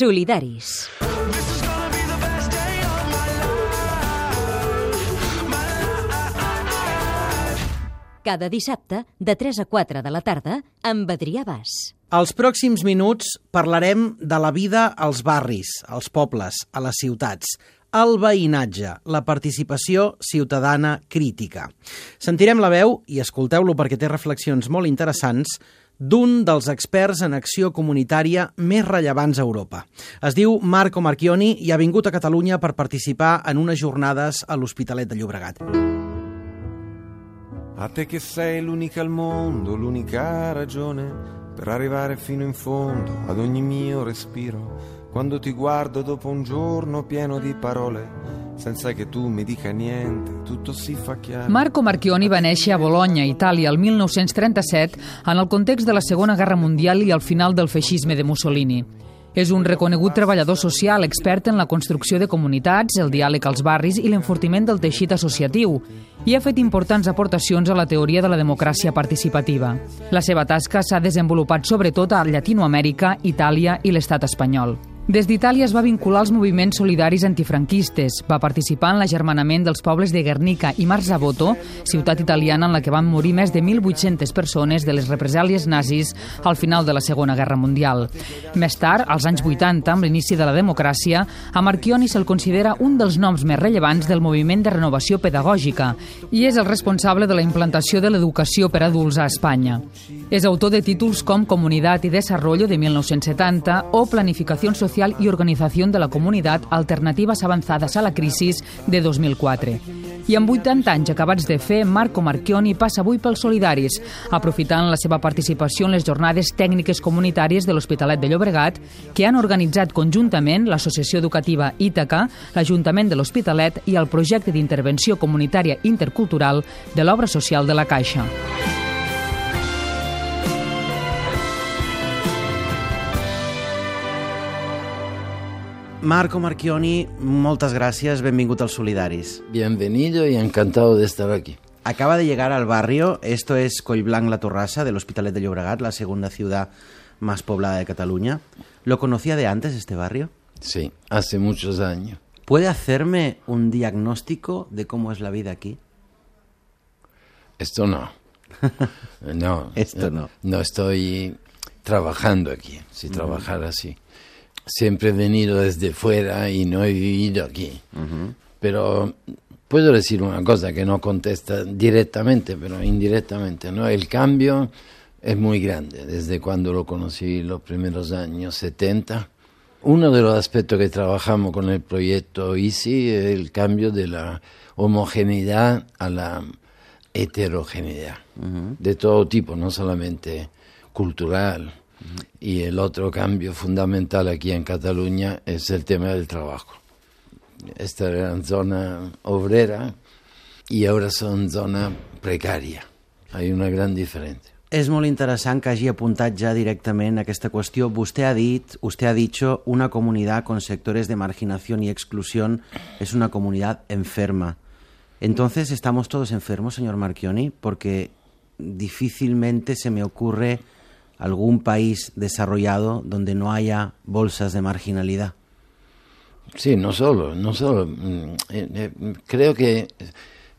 Solidaris. Cada dissabte, de 3 a 4 de la tarda, amb Adrià Bas. Els pròxims minuts parlarem de la vida als barris, als pobles, a les ciutats, el veïnatge, la participació ciutadana crítica. Sentirem la veu, i escolteu-lo perquè té reflexions molt interessants, d'un dels experts en acció comunitària més rellevants a Europa. Es diu Marco Marchioni i ha vingut a Catalunya per participar en unes jornades a l'Hospitalet de Llobregat. A te che sei l'unica al mondo, l'unica ragione per arrivare fino in fondo ad ogni mio respiro. Quando ti guardo dopo un giorno pieno di parole, senza che tu mi dica niente, tutto si fa chiaro. Marco Marchioni va néixer a Bologna, Itàlia, el 1937, en el context de la Segona Guerra Mundial i al final del feixisme de Mussolini. És un reconegut treballador social, expert en la construcció de comunitats, el diàleg als barris i l'enfortiment del teixit associatiu, i ha fet importants aportacions a la teoria de la democràcia participativa. La seva tasca s'ha desenvolupat sobretot a Llatinoamèrica, Itàlia i l'estat espanyol. Des d'Itàlia es va vincular als moviments solidaris antifranquistes, va participar en l'agermanament dels pobles de Guernica i Marzabotto, ciutat italiana en la que van morir més de 1.800 persones de les represàlies nazis al final de la Segona Guerra Mundial. Més tard, als anys 80, amb l'inici de la democràcia, a Marchioni se'l considera un dels noms més rellevants del moviment de renovació pedagògica i és el responsable de la implantació de l'educació per adults a Espanya. És autor de títols com Comunitat i Desarrollo de 1970 o Planificació Social y Organización de la Comunidad Alternativas Avanzadas a la Crisis de 2004. I amb 80 anys acabats de fer, Marco Marchioni passa avui pels solidaris, aprofitant la seva participació en les jornades tècniques comunitàries de l'Hospitalet de Llobregat, que han organitzat conjuntament l'Associació Educativa Ítaca, l'Ajuntament de l'Hospitalet i el projecte d'intervenció comunitària intercultural de l'obra social de la Caixa. Marco Marchioni, moltes gràcies, benvingut als Solidaris. Bienvenido y encantado de estar aquí. Acaba de llegar al barrio, esto es Collblanc La Torrassa, del Hospitalet de Llobregat, la segunda ciudad más poblada de Cataluña. ¿Lo conocía de antes este barrio? Sí, hace muchos años. ¿Puede hacerme un diagnóstico de cómo es la vida aquí? Esto no. No. Esto no. No estoy trabajando aquí, si trabajar así. Siempre he venido desde fuera y no he vivido aquí. Pero puedo decir una cosa que no contesta directamente, pero indirectamente, ¿no? El cambio es muy grande desde cuando lo conocí los primeros años 70. Uno de los aspectos que trabajamos con el proyecto ICI es el cambio de la homogeneidad a la heterogeneidad, de todo tipo, no solamente cultural. Y el otro cambio fundamental aquí en Cataluña es el tema del trabajo. Esta era zona obrera y ahora son zona precaria. Hay una gran diferencia. És molt interessant que hagi apuntat ja directament aquesta qüestió. Vostè ha dit, usted ha dicho, una comunidad con sectores de marginación y exclusión es una comunidad enferma. Entonces, ¿estamos todos enfermos, señor Marchioni? Porque difícilmente se me ocurre algún país desarrollado donde no haya bolsas de marginalidad. Sí, no solo, no solo. Mm, eh, eh, creo que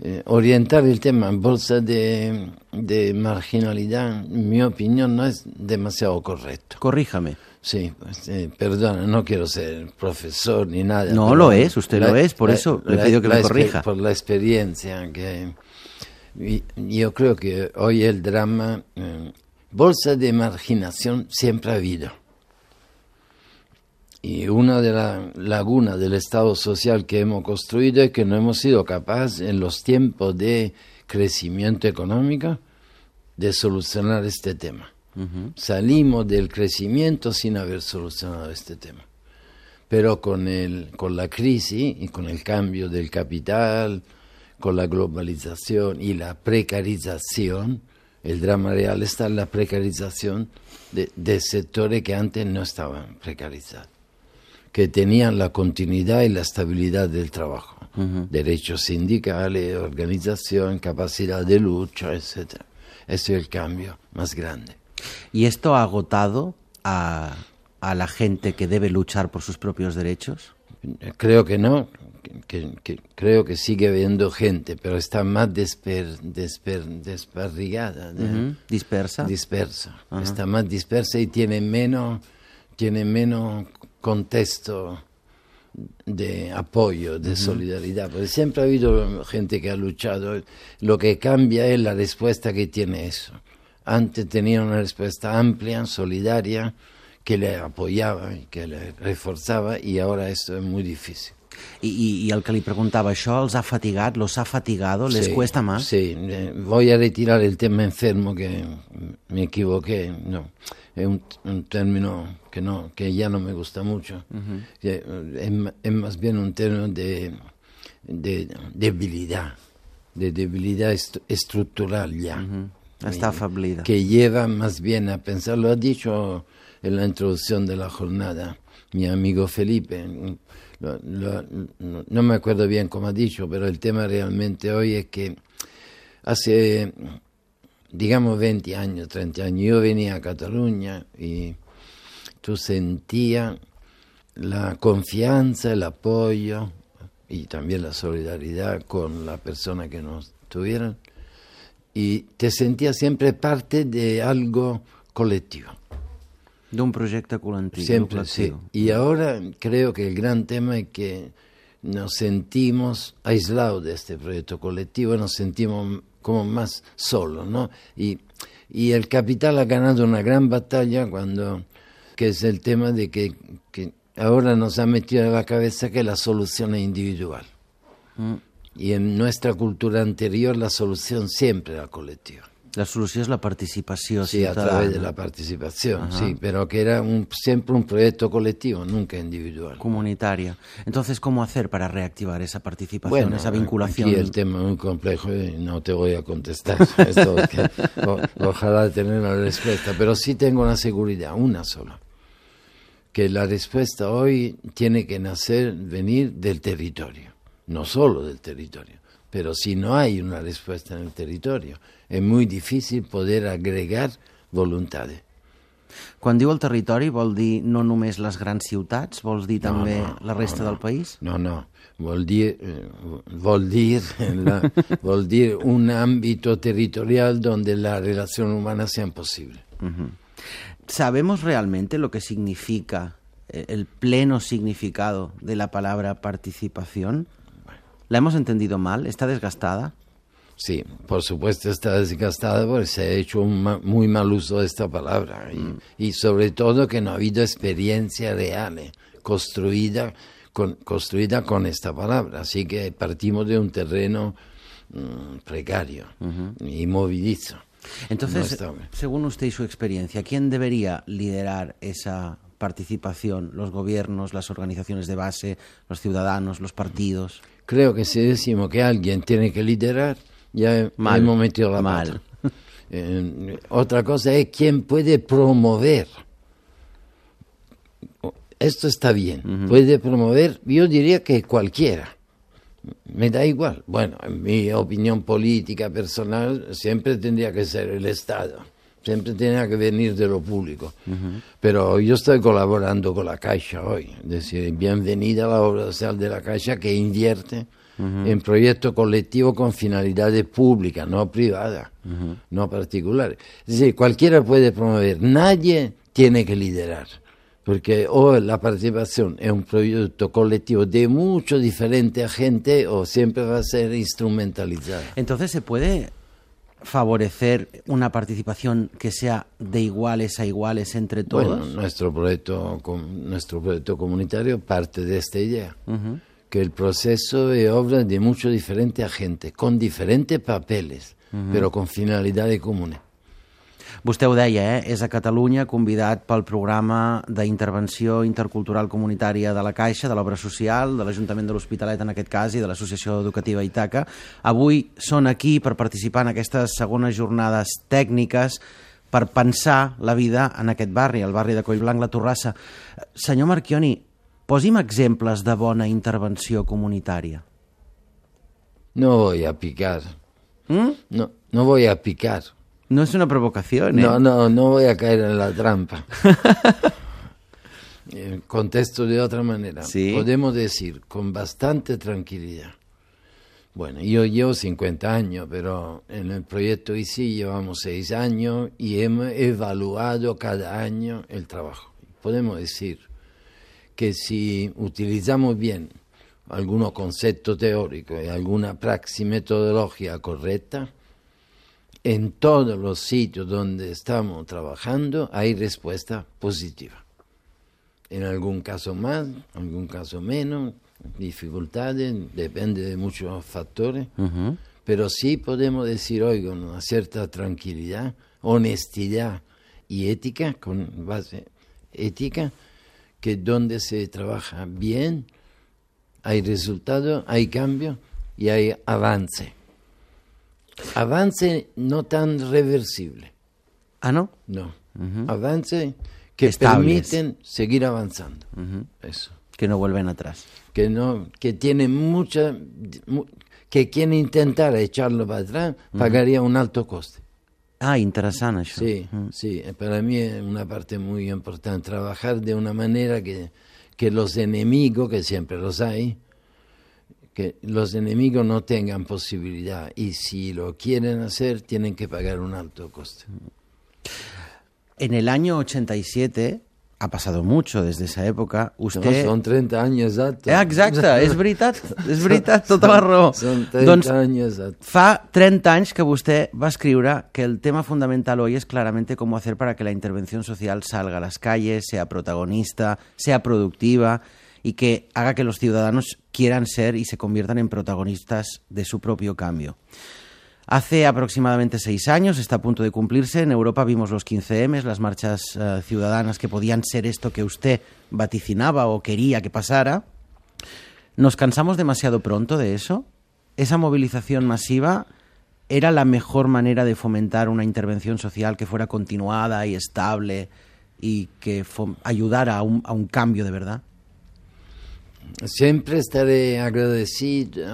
eh, orientar el tema en bolsa de, de marginalidad, en mi opinión, no es demasiado correcto. Corríjame. Sí, eh, perdona, no quiero ser profesor ni nada. No lo es, usted la- lo es, por la- eso le la- pido que exper- corrija. Por la experiencia que yo creo que hoy el drama, bolsa de marginación siempre ha habido. Y una de las lagunas del Estado social que hemos construido es que no hemos sido capaces en los tiempos de crecimiento económico de solucionar este tema. Salimos del crecimiento sin haber solucionado este tema. Pero con, el, con la crisis y con el cambio del capital, con la globalización y la precarización, el drama real está en la precarización de, de sectores que antes no estaban precarizados, que tenían la continuidad y la estabilidad del trabajo, derechos sindicales, organización, capacidad de lucha, etc. Ese es el cambio más grande. Y esto ha agotado a a la gente que debe luchar por sus propios derechos? Creo que no, que, que- creo que sigue habiendo gente, pero está más desper, desper- desparrigada, de- Dispersa. dispersa, está más dispersa y tiene menos, tiene menos contexto de apoyo, de solidaridad, porque siempre ha habido gente que ha luchado, lo que cambia es la respuesta que tiene eso. Antes tenía una respuesta amplia, solidaria, que le apoyaba y que le reforzaba y ahora esto es muy difícil. I, I el que li preguntava, això els ha fatigat, los ha fatigado, les Sí, cuesta más? Sí, eh, voy a retirar el tema enfermo que me equivoqué. No, es un, un término que no, que ya no me gusta mucho. Que, eh, es, ma- es más bien un término de, de debilidad, de debilidad est- estructural ya. Está Eh, afeblida. Que lleva más bien a pensar, lo ha dicho en la introducción de la jornada mi amigo Felipe. No me acuerdo bien cómo ha dicho, pero el tema realmente hoy es que hace, digamos, 20 años, 30 años, yo venía a Cataluña y tú sentías la confianza, el apoyo y también la solidaridad con la persona que nos tuvieron y te sentías siempre parte de algo colectivo. D'un projecte col·lectiu. Siempre, sí. Y ahora creo que el gran tema es que nos sentimos aislados de este proyecto colectivo, nos sentimos como más solos, ¿no? Y, y el capital ha ganado una gran batalla cuando, que es el tema de que, que ahora nos ha metido en la cabeza que la solución es individual. Y en nuestra cultura anterior la solución siempre era colectiva. La solució és la participació Sí, a través de la participación, sí, pero que era un, siempre un proyecto colectivo, nunca individual. comunitaria. Entonces, ¿cómo hacer para reactivar esa participación, esa vinculación? Aquí el tema es muy complejo y no te voy a contestar. Esto es que, o- ojalá tener una respuesta, pero sí tengo una seguridad, una sola. Que la respuesta hoy tiene que nacer, venir del territorio, no solo del territorio. Pero si no hay una respuesta en el territorio, es muy difícil poder agregar voluntades. Quan diu el territori, vol dir no només les grans ciutats, vols dir també la resta del país? No, no, vuol dir, eh, vuol dir, la- dir un ámbito territorial donde la relación humana sea posible. ¿Sabemos realmente lo que significa, eh, el pleno significado de la palabra participación? ¿La hemos entendido mal? ¿Está desgastada? Sí, por supuesto está desgastada porque se ha hecho un ma- muy mal uso de esta palabra y, y sobre todo que no ha habido experiencia real eh, construida con, construida con esta palabra. Así que partimos de un terreno mm, precario y movilizo. Entonces, No según usted y su experiencia, ¿quién debería liderar esa participación? ¿Los gobiernos, las organizaciones de base, los ciudadanos, los partidos? Creo que si decimos que alguien tiene que liderar, ya Mal. hemos metido la Mal. pata. Eh, otra cosa es quién puede promover. Esto está bien. Puede promover, yo diría que cualquiera. Me da igual. Bueno, en mi opinión política personal siempre tendría que ser el Estado. Siempre tenía que venir de lo público. Pero yo estoy colaborando con la Caixa hoy. Es decir, bienvenida a la obra social de la Caixa que invierte en proyectos colectivos con finalidades públicas, no privadas, no particulares. Es decir, cualquiera puede promover, nadie tiene que liderar. Porque o la participación es un proyecto colectivo de muchos diferentes agentes o siempre va a ser instrumentalizada. Entonces, ¿se puede favorecer una participación que sea de iguales a iguales entre todos? Bueno, nuestro proyecto, nuestro proyecto comunitario parte de esta idea, que el proceso es obra de muchos diferentes agentes, con diferentes papeles, pero con finalidades comunes. Vostè ho deia, eh? és a Catalunya convidat pel programa d'intervenció intercultural comunitària de la Caixa, de l'Obra Social, de l'Ajuntament de l'Hospitalet en aquest cas i de l'Associació Educativa Itaca. Avui són aquí per participar en aquestes segones jornades tècniques per pensar la vida en aquest barri, el barri de Collblanc, la Torrassa. Senyor Marchioni, posi'm exemples de bona intervenció comunitària. No voy a picar, Mm? no, no voy a picar. No és una provocació, eh? No, no, no voy a caer en la trampa. Eh, contesto de otra manera. Sí. Podemos decir con bastante tranquilidad. Bueno, yo llevo 50 años, pero en el proyecto ICI llevamos 6 años y hemos evaluado cada año el trabajo. Podemos decir que si utilizamos bien algunos conceptos teóricos y alguna praxis metodológica correcta, en todos los sitios donde estamos trabajando hay respuesta positiva. En algún caso más, en algún caso menos, dificultades, depende de muchos factores, pero sí podemos decir hoy con una cierta tranquilidad, honestidad y ética, con base ética, que donde se trabaja bien hay resultado, hay cambio y hay avance. Avance no tan reversible, Ah, ¿no? no. Avance que Estables. permiten seguir avanzando. Eso. Que no vuelven atrás. Que no, que tiene mucha, mu- que quien intentara echarlo para atrás pagaría un alto coste. Ah, interessant, això. Sí, sí, para mí es una parte muy importante, trabajar de una manera que, que los enemigos, que siempre los hay, que los enemigos no tengan posibilidad y si lo quieren hacer tienen que pagar un alto coste. En el año 87, ha pasado mucho desde esa época, No, usted... son 30 años exactos. Eh, exacte, és veritat, és veritat, tota la raó. Son 30 Doncs años exactos. fa 30 anys que vostè va escriure que el tema fundamental hoy es claramente cómo hacer para que la intervención social salga a las calles, sea protagonista, sea productiva y que haga que los ciudadanos quieran ser y se conviertan en protagonistas de su propio cambio. Hace aproximadamente seis años, está a punto de cumplirse, en Europa vimos los 15M, las marchas eh, ciudadanas que podían ser esto que usted vaticinaba o quería que pasara. ¿Nos cansamos demasiado pronto de eso? ¿Esa movilización masiva era la mejor manera de fomentar una intervención social que fuera continuada y estable y que ayudara a un cambio de verdad? Siempre estaré agradecido,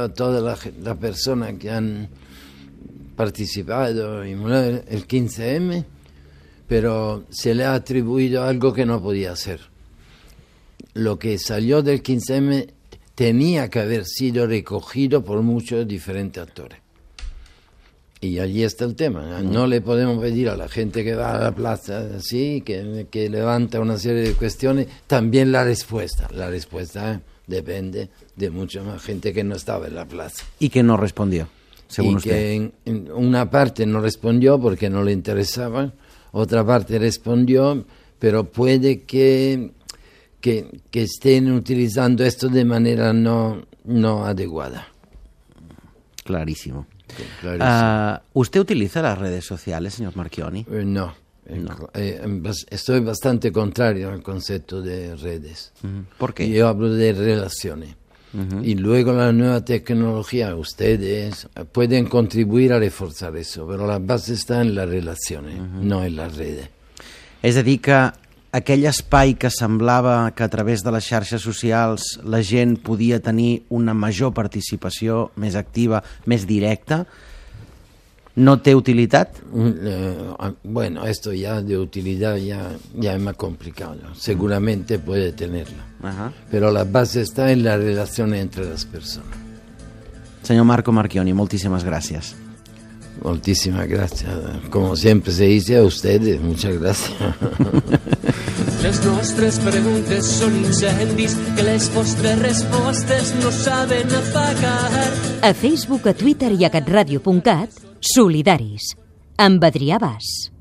a todas las la personas que han participado en el 15M, pero se le ha atribuido algo que no podía hacer. Lo que salió del 15M tenía que haber sido recogido por muchos diferentes actores. Y allí está el tema. No le podemos pedir a la gente que va a la plaza, así, que, que levanta una serie de cuestiones, también la respuesta. La respuesta depende de mucha más gente que no estaba en la plaza. Y que no respondió, según y usted. que en- en una parte no respondió porque no le interesaba, otra parte respondió, pero puede que, que, que estén utilizando esto de manera no, no adecuada. Clarísimo. Ah, ¿Usted utiliza las redes sociales, señor Marchioni? Eh, no, Eh, eh, bas- estoy bastante contrario al concepto de redes. ¿Por qué? Yo hablo de relaciones. Y luego la nueva tecnología, ustedes eh, pueden contribuir a reforzar eso, pero la base está en las relaciones, no en las redes. És a dir, que aquell espai que semblava que a través de les xarxes socials la gent podia tenir una major participació més activa, més directa, no té utilitat? Un- eh, ah, bueno, esto ya de utilidad ya, ya es más complicado. Seguramente puede tenerla. Ajá. Pero la base está en las relaciones entre las personas. Senyor Marco Marchioni, moltíssimes gràcies. Muchísimas gracias. Como siempre se dice a ustedes, muchas gracias. Les nostres preguntes són incendis que les vostres respostes no saben apagar. A Facebook, a Twitter i a catradio.cat, solidaris. Amb Adrià Bas.